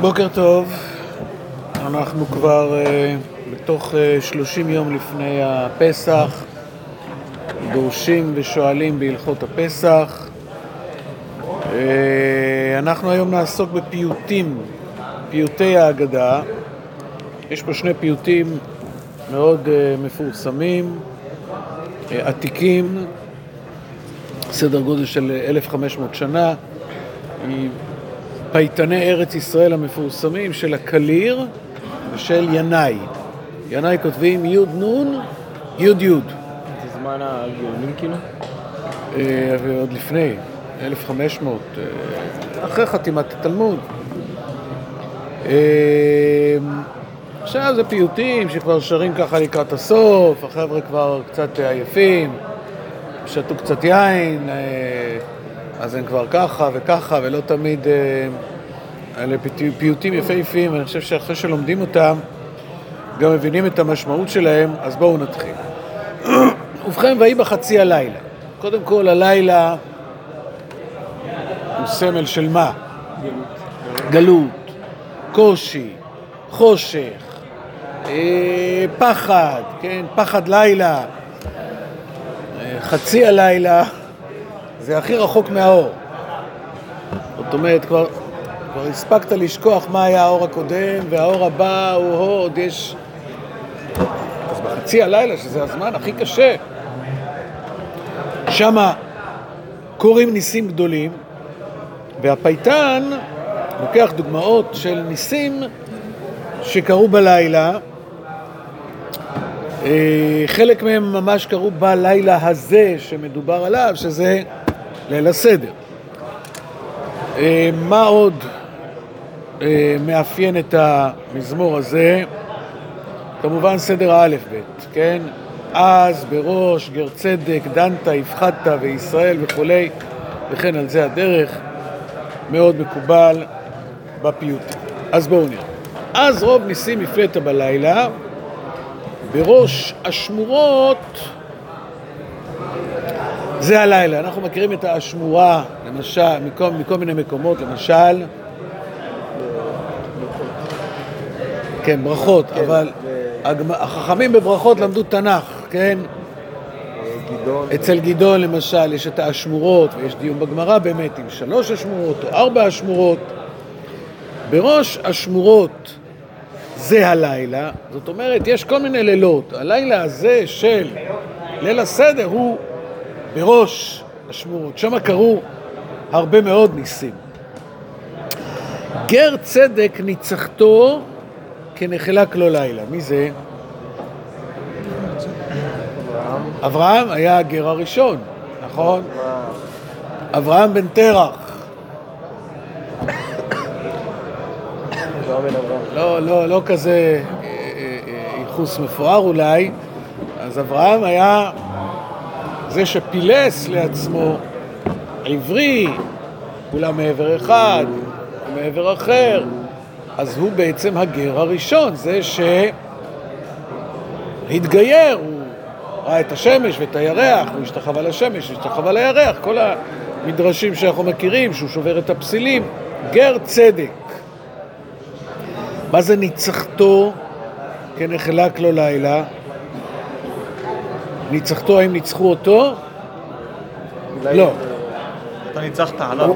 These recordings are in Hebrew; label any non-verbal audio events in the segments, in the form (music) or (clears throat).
בוקר טוב, אנחנו כבר uh, בתוך uh, 30 יום לפני הפסח, דורשים ושואלים בהלכות הפסח. Uh, אנחנו היום נעסוק בפיוטים, פיוטי ההגדה. יש פה שני פיוטים מאוד uh, מפורסמים, uh, עתיקים, סדר גודל של 1,500 שנה. פייטני ארץ ישראל המפורסמים של הקליר ושל ינאי. ינאי כותבים י' נ' י' י'. זה זמן הגאונים כאילו? אה, ועוד לפני, 1500, אה, אחרי חתימת התלמוד. אה, עכשיו זה פיוטים שכבר שרים ככה לקראת הסוף, החבר'ה כבר קצת עייפים, שתו קצת יין. אז הם כבר ככה וככה, ולא תמיד... אלה פיוטים יפהפיים, ואני חושב שאחרי שלומדים אותם, גם מבינים את המשמעות שלהם, אז בואו נתחיל. (clears throat) ובכן, ויהי בחצי הלילה. קודם כל, הלילה הוא סמל של מה? גלות, קושי, חושך, אה, פחד, כן? פחד לילה. אה, חצי הלילה זה הכי רחוק מהאור. זאת אומרת, כבר, כבר הספקת לשכוח מה היה האור הקודם, והאור הבא הוא עוד יש... אז בחצי הלילה, שזה הזמן הכי קשה, שמה קורים ניסים גדולים, והפייטן לוקח דוגמאות של ניסים שקרו בלילה, אה, חלק מהם ממש קרו בלילה הזה שמדובר עליו, שזה ליל הסדר. אה, מה עוד אה, מאפיין את המזמור הזה? כמובן סדר האלף-בית, כן? אז, בראש, גר צדק, דנת, הפחדת וישראל וכולי, וכן על זה הדרך, מאוד מקובל בפיוטים. אז בואו נראה. אז רוב ניסים הפלאת בלילה, בראש השמורות זה הלילה. אנחנו מכירים את השמורה, למשל, מכל, מכל מיני מקומות, למשל, כן, ברכות, כן, אבל ו... החכמים בברכות למדו תנ"ך, כן? גדעון. אצל גדעון למשל יש את האשמורות, ויש דיון בגמרא באמת עם שלוש אשמורות או ארבע אשמורות. בראש השמורות זה הלילה, זאת אומרת, יש כל מיני לילות. הלילה הזה של ליל הסדר הוא בראש השמורות. שם קרו הרבה מאוד ניסים. גר צדק ניצחתו כנחלק לו לילה. מי זה? אברהם היה הגר הראשון, נכון? אברהם בן תרח. לא, לא, לא כזה אה, אה, אה, ייחוס מפואר אולי, אז אברהם היה זה שפילס לעצמו עברי, כולם מעבר אחד, מעבר אחר, אז הוא בעצם הגר הראשון, זה שהתגייר, הוא ראה את השמש ואת הירח, הוא השתחווה על השמש, השתחווה על הירח, כל המדרשים שאנחנו מכירים, שהוא שובר את הפסילים, גר צדק. מה זה ניצחתו כנחלק לו לילה? ניצחתו, האם ניצחו אותו? לא. אתה ניצחת עליו.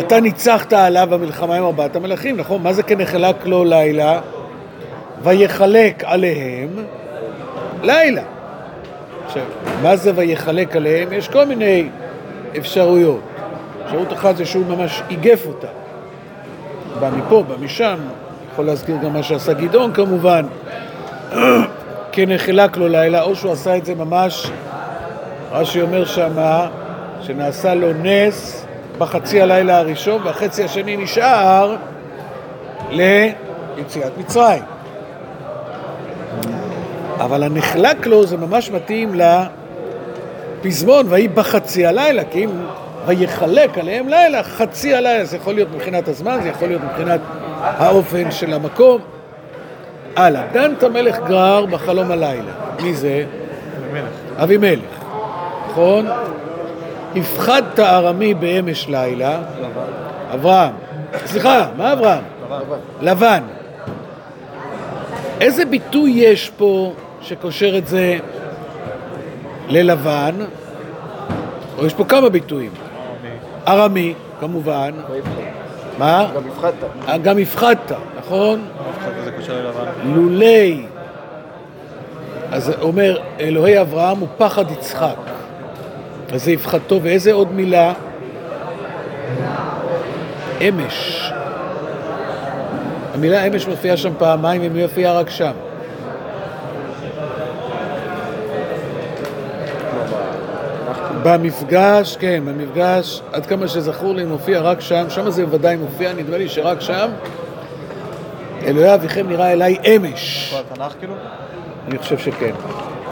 אתה ניצחת עליו במלחמה עם ארבעת המלכים, נכון? מה זה כנחלק לו לילה? ויחלק עליהם לילה. עכשיו, מה זה ויחלק עליהם? יש כל מיני אפשרויות. אפשרות אחת זה שהוא ממש איגף אותה. בא מפה, בא משם, יכול להזכיר גם מה שעשה גדעון כמובן. כן החילק לו לילה, או שהוא עשה את זה ממש, רש"י אומר שמה, שנעשה לו נס בחצי הלילה הראשון, והחצי השני נשאר ליציאת מצרים. אבל הנחלק לו זה ממש מתאים לפזמון, ויהי בחצי הלילה, כי אם ויחלק עליהם לילה, חצי הלילה, זה יכול להיות מבחינת הזמן, זה יכול להיות מבחינת האופן של המקום. הלאה, דן את המלך גרר בחלום הלילה. מי זה? אבימלך. נכון? הפחדת ארמי באמש לילה. אברהם. סליחה, מה אברהם? לבן. איזה ביטוי יש פה שקושר את זה ללבן? או יש פה כמה ביטויים. ארמי, כמובן. מה? גם הפחדת. גם הפחדת, נכון? לולי, אז אומר, אלוהי אברהם הוא פחד יצחק. אז זה יפחתו, ואיזה עוד מילה? אמש. המילה אמש מופיעה שם פעמיים, היא מופיעה רק שם. במפגש, כן, במפגש, עד כמה שזכור לי, מופיע רק שם, שם זה ודאי מופיע, נדמה לי שרק שם. אלוהי אביכם נראה אליי אמש. התנ"ך כאילו? אני חושב שכן.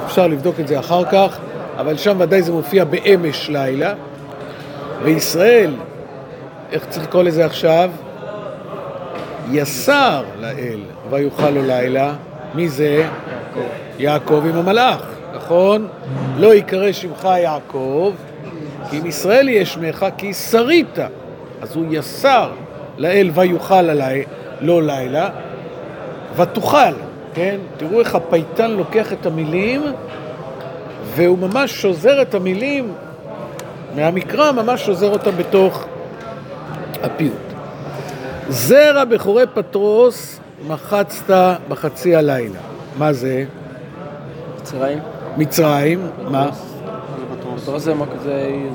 אפשר לבדוק את זה אחר כך, אבל שם ודאי זה מופיע באמש לילה. וישראל, איך צריך לקרוא לזה עכשיו? יסר לאל ויוכל לו לילה. מי זה? יעקב עם המלאך, נכון? לא יקרא שמך יעקב, כי אם ישראל יהיה שמך, כי שרית. אז הוא יסר לאל ויוכל עלי, לא לילה, ותוכל, כן? תראו איך הפייטן לוקח את המילים והוא ממש שוזר את המילים מהמקרא, ממש שוזר אותם בתוך הפיוט. זרע בכורי פטרוס מחצת בחצי הלילה. מה זה? מצרים? מצרים, מה?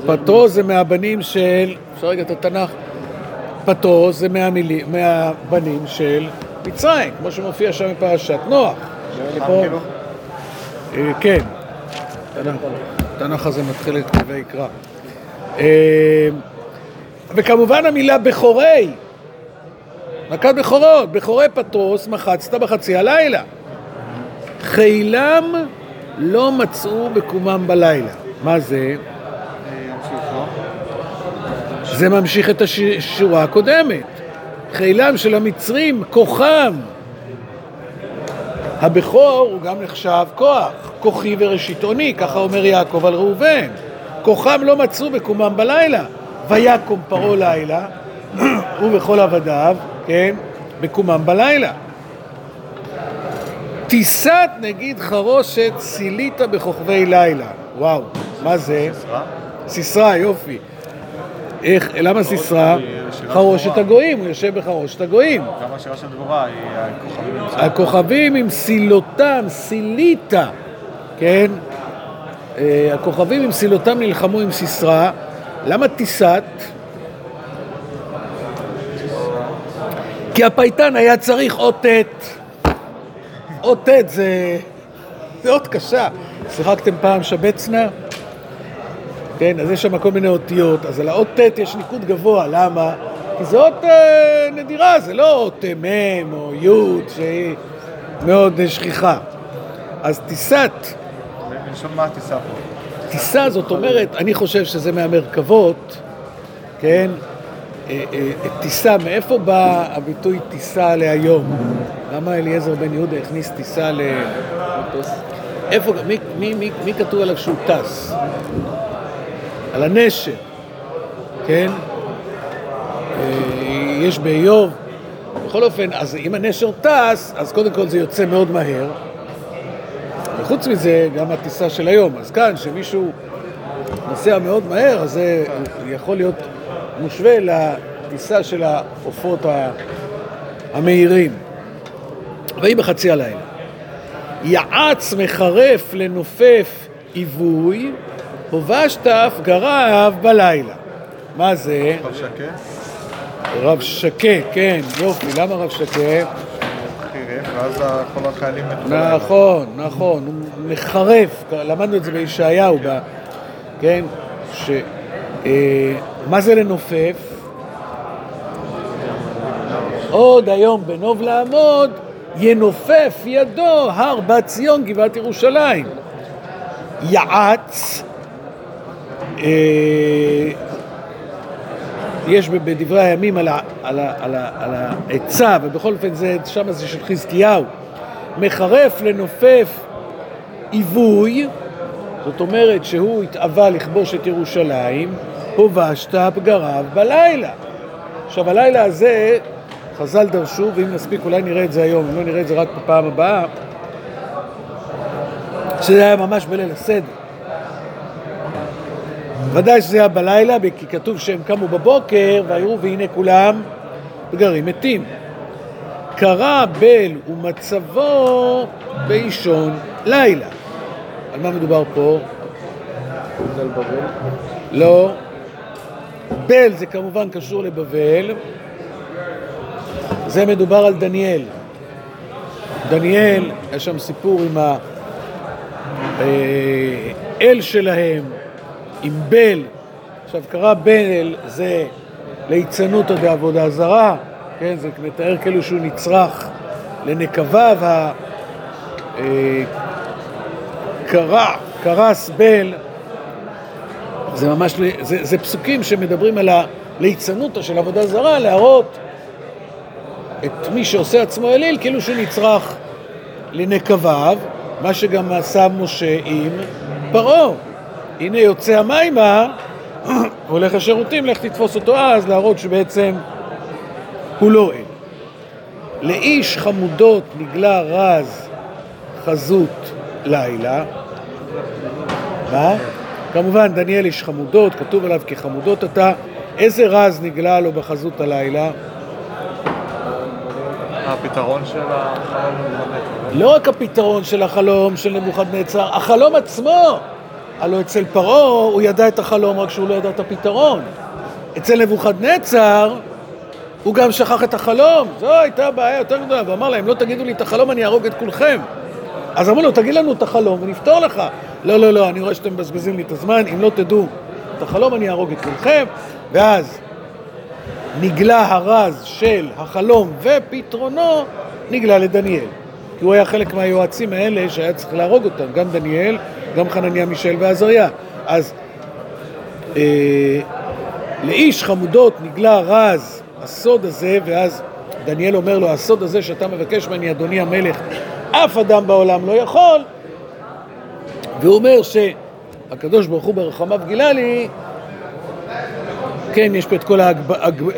פטרוס זה... זה מהבנים של, אפשר רגע את התנ"ך? פטרוס זה מהמילים, מהבנים של מצרים, כמו שמופיע שם בפרשת נוח. כאילו? אה, כן, התנ"ך- התנ"ך הזה מתחיל את כתבי יקרא. אה, וכמובן המילה בכורי, מכת בכורות, בכורי פטרוס מחצת בחצי הלילה. חילם לא מצאו בקומם בלילה. מה זה? זה ממשיך את השורה הקודמת. חילם של המצרים, כוחם. הבכור הוא גם נחשב כוח, כוחי וראשית אוני, ככה אומר יעקב על ראובן. כוחם לא מצאו בקומם בלילה. ויקום פרעה לילה, (clears throat) הוא וכל עבדיו, כן, בקומם בלילה. טיסת נגיד חרושת סילית בכוכבי לילה. וואו, מה זה? סיסרא? סיסרא, יופי. איך, למה סיסרא? חרושת. הגויים, הוא יושב בחרושת הגויים. גם השירה של דבורה היא הכוכבים. הכוכבים עם סילותם, סיליתה, כן? אה, הכוכבים עם סילותם נלחמו עם סיסרא. למה טיסת? כי הפייטן היה צריך אות ט'. אות ט' זה... זה אות קשה. שיחקתם פעם שבצנה? כן, אז יש שם כל מיני אותיות, אז על האות ט' יש ניקוד גבוה, למה? כי זו אות אה, נדירה, זה לא אות אה, מ' או י' שהיא מאוד אה, שכיחה. אז טיסת, מלשון מה הטיסה פה? טיסה זאת אומרת, אני חושב שזה מהמרכבות, כן? אה, טיסה, מאיפה בא הביטוי טיסה להיום? למה אליעזר בן יהודה הכניס טיסה ל... איפה, מי, מי, מי, מי כתוב עליו שהוא טס? על הנשר, כן? אה, יש באיוב. בכל אופן, אז אם הנשר טס, אז קודם כל זה יוצא מאוד מהר. וחוץ מזה, גם הטיסה של היום. אז כאן, כשמישהו נוסע מאוד מהר, אז זה יכול להיות מושווה לטיסה של העופות המהירים. ויהי בחצי הלילה. יעץ מחרף לנופף עיווי, הובשת אף גרב בלילה. מה זה? טוב שקט, רב שקה, כן, יופי, למה רב שקה? ואז כל החיילים מתו. נכון, נכון, הוא מחרף, למדנו את זה בישעיהו, כן, ש... אה, מה זה לנופף? עוד היום בנוב לעמוד, ינופף ידו הר בת ציון גבעת ירושלים. יעץ, יש ב- בדברי הימים על העצה, ובכל אופן זה, שם זה של חזקיהו, מחרף לנופף עיווי, זאת אומרת שהוא התאווה לכבוש את ירושלים, הובשת פגריו בלילה. עכשיו הלילה הזה חז"ל דרשו, ואם נספיק אולי נראה את זה היום, אם לא נראה את זה רק בפעם הבאה, שזה היה ממש בליל הסדר. ודאי שזה היה בלילה, כי כתוב שהם קמו בבוקר ויראו והנה כולם גרים מתים. קרא בל ומצבו באישון לילה. על מה מדובר פה? לא. בל זה כמובן קשור לבבל. זה מדובר על דניאל. דניאל, יש שם סיפור עם האל שלהם, עם בל. עכשיו, קרא בל זה ליצנות או בעבודה זרה, כן? זה מתאר כאילו שהוא נצרך לנקבה, וה... אה, קרא, קרס בל, זה ממש, זה, זה פסוקים שמדברים על הליצנות של עבודה זרה, להראות את מי שעושה עצמו אליל כאילו שהוא נצרך לנקביו, מה שגם עשה משה עם פרעה. הנה יוצא המימה, (clears throat) הולך לשירותים, לך תתפוס אותו אז, להראות שבעצם הוא לא אל. לאיש חמודות נגלה רז חזות לילה. מה? כמובן, דניאל איש חמודות, כתוב עליו כי חמודות אתה. איזה רז נגלה לו בחזות הלילה? הפתרון של החלום נבוכדנצר. לא רק הפתרון של החלום של נבוכדנצר, החלום עצמו. הלוא אצל פרעה הוא ידע את החלום, רק שהוא לא ידע את הפתרון. אצל נבוכדנצר הוא גם שכח את החלום. זו הייתה בעיה יותר גדולה, והוא אמר להם, לא תגידו לי את החלום, אני אהרוג את כולכם. אז אמרו לו, תגיד לנו את החלום ונפתור לך. לא, לא, לא, אני רואה שאתם מבזבזים לי את הזמן, אם לא תדעו את החלום, אני אהרוג את כולכם. ואז נגלה הרז של החלום ופתרונו, נגלה לדניאל. כי הוא היה חלק מהיועצים האלה שהיה צריך להרוג אותם, גם דניאל, גם חנניה, מישאל ועזריה. אז אה, לאיש חמודות נגלה רז הסוד הזה, ואז דניאל אומר לו, הסוד הזה שאתה מבקש ממני, אדוני המלך, אף אדם בעולם לא יכול. והוא אומר שהקדוש ברוך הוא ברחמיו גילה לי, כן, יש פה את כל. ההגב...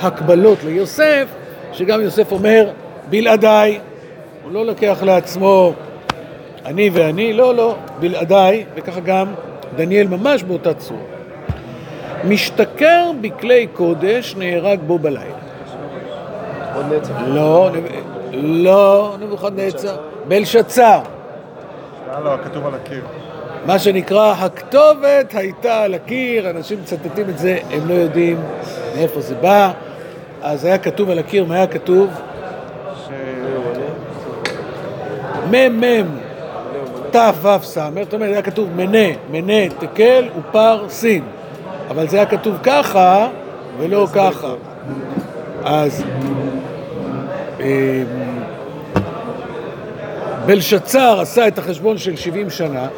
ההקבלות ליוסף, שגם יוסף אומר, בלעדיי, הוא לא לוקח לעצמו אני ואני, לא, לא, בלעדיי, וככה גם דניאל ממש באותה צורה. משתכר בכלי קודש, נהרג בו בלילה. עוד נצח. לא. לא, נבוכדנצר, בלשצר. היה לו הכתוב על הקיר. מה שנקרא, הכתובת הייתה על הקיר, אנשים מצטטים את זה, הם לא יודעים מאיפה זה בא. אז היה כתוב על הקיר, מה היה כתוב? ש... מ"מ תו"ו ס', זאת אומרת, היה כתוב מנה, מנה, תקל ופר סין. אבל זה היה כתוב ככה ולא ככה. אז אמ, בלשצר עשה את החשבון של 70 שנה,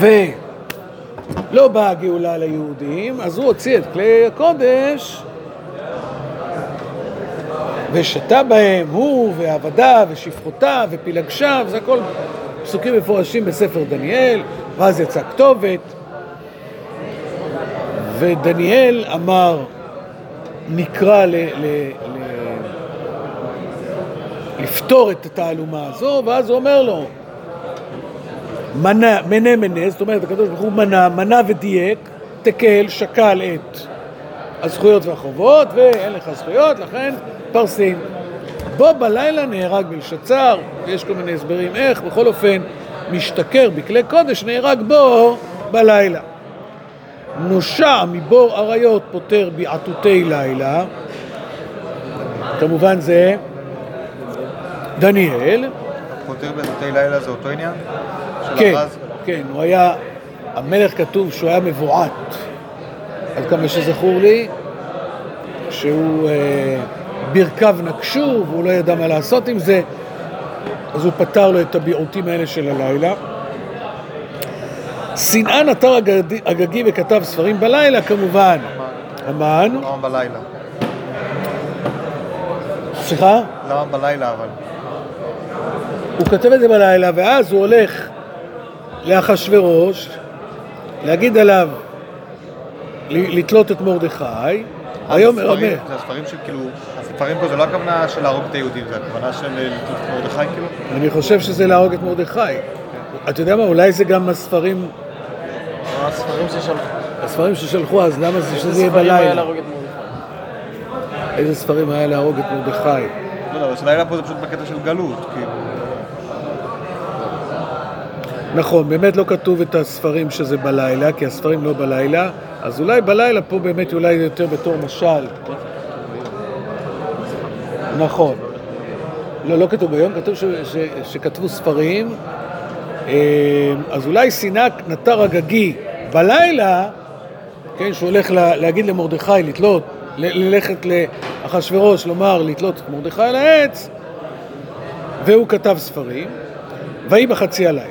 ולא באה הגאולה ליהודים, אז הוא הוציא את כלי הקודש ושתה בהם, הוא ועבדיו ושפחותיו ופילגשיו, זה הכל פסוקים מפורשים בספר דניאל, ואז יצאה כתובת, ודניאל אמר, נקרא ל, ל, ל, לפתור את התעלומה הזו, ואז הוא אומר לו, מנה, מנה מנה, זאת אומרת, הקדוש ברוך הוא מנה, מנה ודייק, תקל, שקל את הזכויות והחובות, ואין לך זכויות, לכן פרסים. בו בלילה נהרג בלשצר, ויש כל מיני הסברים איך, בכל אופן, משתכר בכלי קודש, נהרג בו בלילה. נושע מבור אריות פותר בעטותי לילה, כמובן זה דניאל, פותר בזותי לילה זה אותו עניין? כן, הרז? כן, הוא היה, המלך כתוב שהוא היה מבועת, עד כמה שזכור לי, שהוא אה, ברכיו נקשו והוא לא ידע מה לעשות עם זה, אז הוא פתר לו את הביעוטים האלה של הלילה. שנאה נטר הגגי וכתב ספרים בלילה, כמובן, המן, למה בלילה? סליחה? למה בלילה אבל? הוא כותב את זה בלילה, ואז הוא הולך לאחשוורוש, להגיד עליו, לתלות את מרדכי, הספרים- המלך. זה הספרים של כאילו, הספרים פה זה לא הכוונה של להרוג את היהודים, זה הכוונה של אה, לתלות את מרדכי כאילו? אני חושב שזה להרוג את מרדכי. אתה יודע מה, אולי זה גם הספרים, הספרים ששלחו. הספרים ששלחו, אז למה זה שזה יהיה בלילה? להרוג את מרדכי. איזה ספרים היה להרוג את מרדכי? לא אבל שלילה פה זה פשוט בקטע של גלות, כאילו. נכון, באמת לא כתוב את הספרים שזה בלילה, כי הספרים לא בלילה, אז אולי בלילה פה באמת אולי יותר בתור משל. נכון. לא, לא כתוב ביום, כתוב ש, ש, שכתבו ספרים, אה, אז אולי סינק נטר הגגי בלילה, כן, שהוא הולך לה, להגיד למרדכי לתלות, ל- ללכת לאחשוורוש, לומר לתלות את מרדכי על העץ, והוא כתב ספרים, ויהי בחצי הלילה.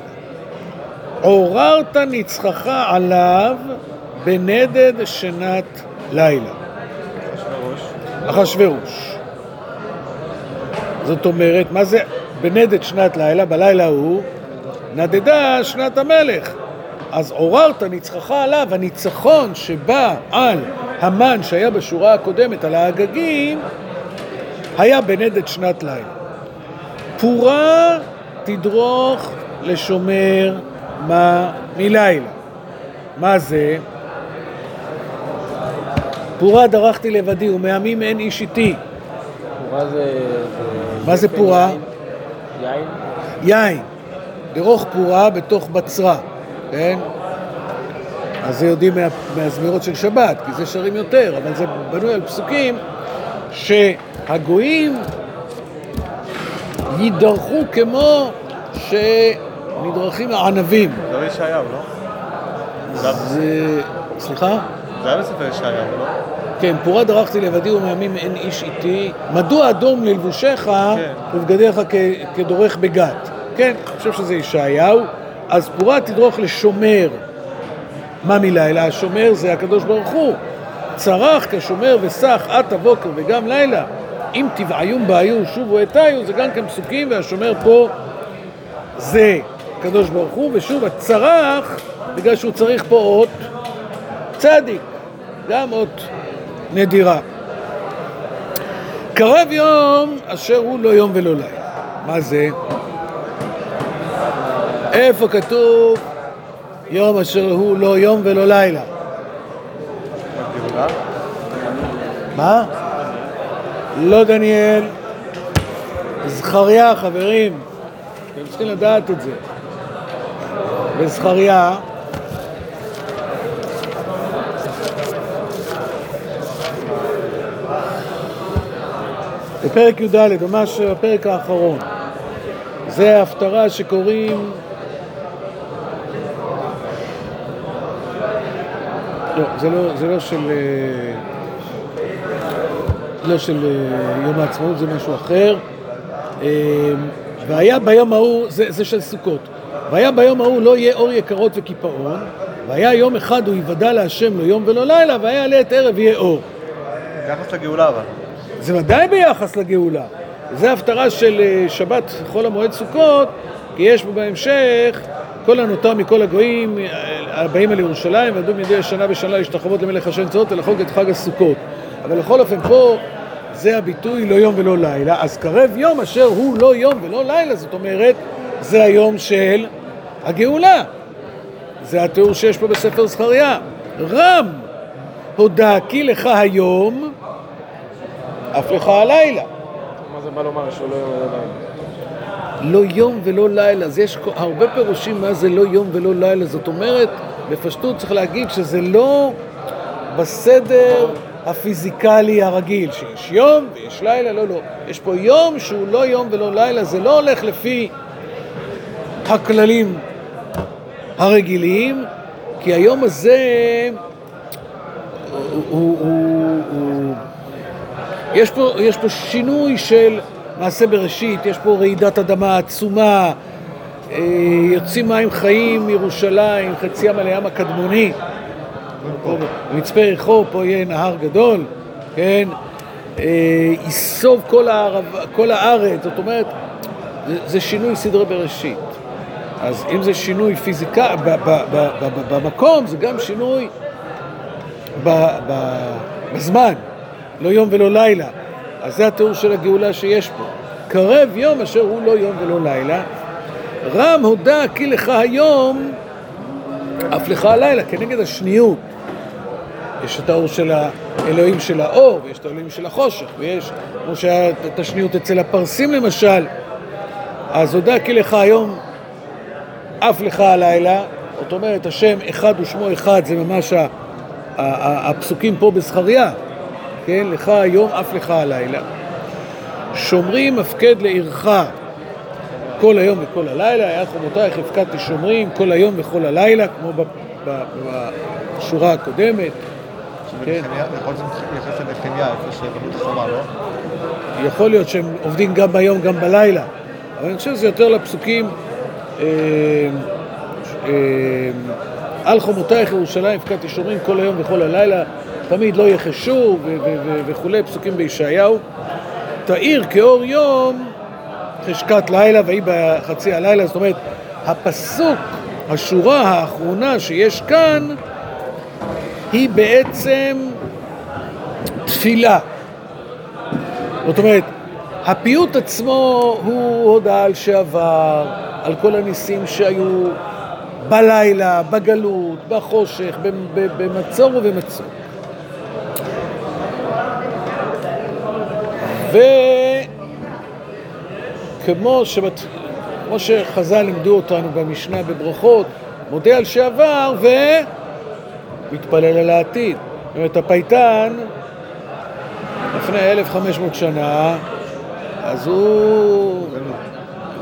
עוררת ניצחך עליו בנדד שנת לילה. אחשוורוש. זאת אומרת, מה זה בנדד שנת לילה? בלילה ההוא נדדה שנת המלך. אז עוררת ניצחך עליו, הניצחון שבא על המן שהיה בשורה הקודמת, על האגגים, היה בנדד שנת לילה. פורה תדרוך לשומר מה מלילה. מה זה? פורה דרכתי לבדי ומעמים אין איש איתי. זה... מה זה פורה? יין? יין. דרוך פורה בתוך בצרה, כן? אז זה יודעים מה, מהזמירות של שבת, כי זה שרים יותר, אבל זה בנוי על פסוקים שהגויים יידרכו כמו שנדרכים הענבים. זה לא ישעיהו, לא? זה- זה... סליחה? זה היה בספר ישעיהו, לא? כן, פורה דרכתי לבדי ומעמים אין איש איתי. מדוע אדום ללבושך כן. ובגדיך כדורך בגת? כן, אני חושב שזה ישעיהו. אז פורה תדרוך לשומר. מה מלילה? השומר זה הקדוש ברוך הוא. צרח כשומר וסח עתה בוקר וגם לילה. אם תבעיום בעיו שובו אתיו, זה גם כן פסוקים, והשומר פה זה הקדוש ברוך הוא, ושוב, הצרח, בגלל שהוא צריך פה אות צדיק, גם אות נדירה. קרב יום אשר הוא לא יום ולא לילה. מה זה? איפה כתוב יום אשר הוא לא יום ולא לילה? מה? לא דניאל, זכריה, חברים. אתם צריכים לדעת את זה. בזכריה, בפרק י"ד, ממש הפרק האחרון. זה ההפטרה שקוראים... לא, זה לא, זה לא של... אה, לא של אה, יום העצמאות, זה משהו אחר. אה, והיה ביום ההוא, זה, זה של סוכות. והיה ביום ההוא לא יהיה אור יקרות וקיפאון, והיה יום אחד הוא יוודע להשם לא יום ולא לילה, והיה לעת ערב יהיה אור. ביחס לגאולה אבל. זה ודאי ביחס לגאולה. זה הפטרה של אה, שבת חול המועד סוכות, כי יש בו בהמשך כל הנותר מכל הגויים אה, הבאים אל ירושלים, וידעו מדי שנה בשנה להשתחוות למלך השם צבאות ולחוג את חג הסוכות. אבל לכל אופן פה זה הביטוי לא יום ולא לילה, אז קרב יום אשר הוא לא יום ולא לילה, זאת אומרת, זה היום של הגאולה. זה התיאור שיש פה בספר זכריה. רם, הודע כי לך היום, אף לך הלילה. מה זה בא לומר שהוא לא יום ולא לילה? לא יום ולא לילה, אז יש הרבה פירושים מה זה לא יום ולא לילה, זאת אומרת, בפשטות צריך להגיד שזה לא בסדר הפיזיקלי הרגיל, שיש יום ויש לילה, לא, לא. יש פה יום שהוא לא יום ולא לילה, זה לא הולך לפי הכללים הרגילים, כי היום הזה הוא, הוא, הוא, הוא יש פה, יש פה שינוי של מעשה בראשית, יש פה רעידת אדמה עצומה, אה, יוצאים מים חיים מירושלים, חצי ים על הים הקדמוני, פה במצפה יריחו, פה יהיה נהר גדול, כן? אה, ייסוב כל, הערב, כל הארץ, זאת אומרת, זה, זה שינוי סדרי בראשית. אז אם זה שינוי פיזיקה, ב, ב, ב, במקום, זה גם שינוי בזמן. לא יום ולא לילה. אז זה התיאור של הגאולה שיש פה. קרב יום אשר הוא לא יום ולא לילה. רם הודה כי לך היום, אף לך הלילה, כנגד השניות. יש את האור של האלוהים של האור, ויש את האלוהים של החושך, ויש, כמו שהיה את השניות אצל הפרסים למשל, אז הודה כי לך היום, אף לך הלילה, זאת אומרת, השם אחד ושמו אחד, זה ממש הפסוקים פה בזכריה, כן? לך היום, אף לך הלילה. שומרים הפקד לעירך כל היום וכל הלילה, היה חומותייך הפקדתי שומרים כל היום וכל הלילה, כמו בשורה הקודמת. כן. יכול להיות שזה מתייחס לנחמיה, איפה שבנו את החומה, לא? יכול להיות שהם עובדים גם ביום, גם בלילה, אבל אני חושב שזה יותר לפסוקים אה, אה, על חומותייך ירושלים הפקדתי שומרים כל היום וכל הלילה, תמיד לא יחשו וכולי, פסוקים בישעיהו. תאיר כאור יום חשכת לילה ויהי בחצי הלילה, זאת אומרת, הפסוק, השורה האחרונה שיש כאן, היא בעצם תפילה. זאת אומרת, הפיוט עצמו הוא הודעה על שעבר, על כל הניסים שהיו בלילה, בגלות, בחושך, במצור ובמצור. וכמו שבת... שחז"ל לימדו אותנו במשנה בברכות, מודה על שעבר ומתפלל על העתיד. זאת אומרת, הפייטן, לפני 1,500 שנה, אז הוא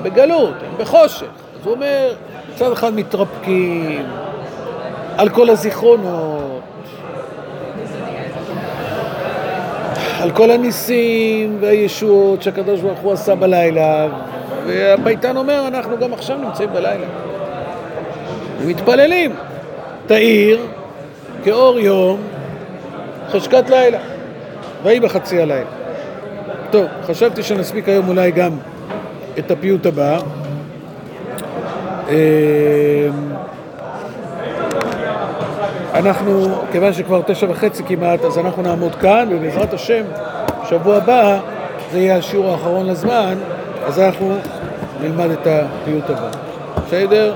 בגלות, בחושך. אז הוא אומר, מצד אחד מתרפקים על כל הזיכרונות, על כל הניסים והישועות שהקדוש ברוך הוא עשה בלילה, והפייטן אומר, אנחנו גם עכשיו נמצאים בלילה. ומתפללים, תאיר כאור יום חשכת לילה, ויהי בחצי הלילה. טוב, חשבתי שנספיק היום אולי גם את הפיוט הבא. אנחנו, כיוון שכבר תשע וחצי כמעט, אז אנחנו נעמוד כאן, ובעזרת השם, בשבוע הבא, זה יהיה השיעור האחרון לזמן, אז אנחנו נלמד את הפיוט הבא. בסדר?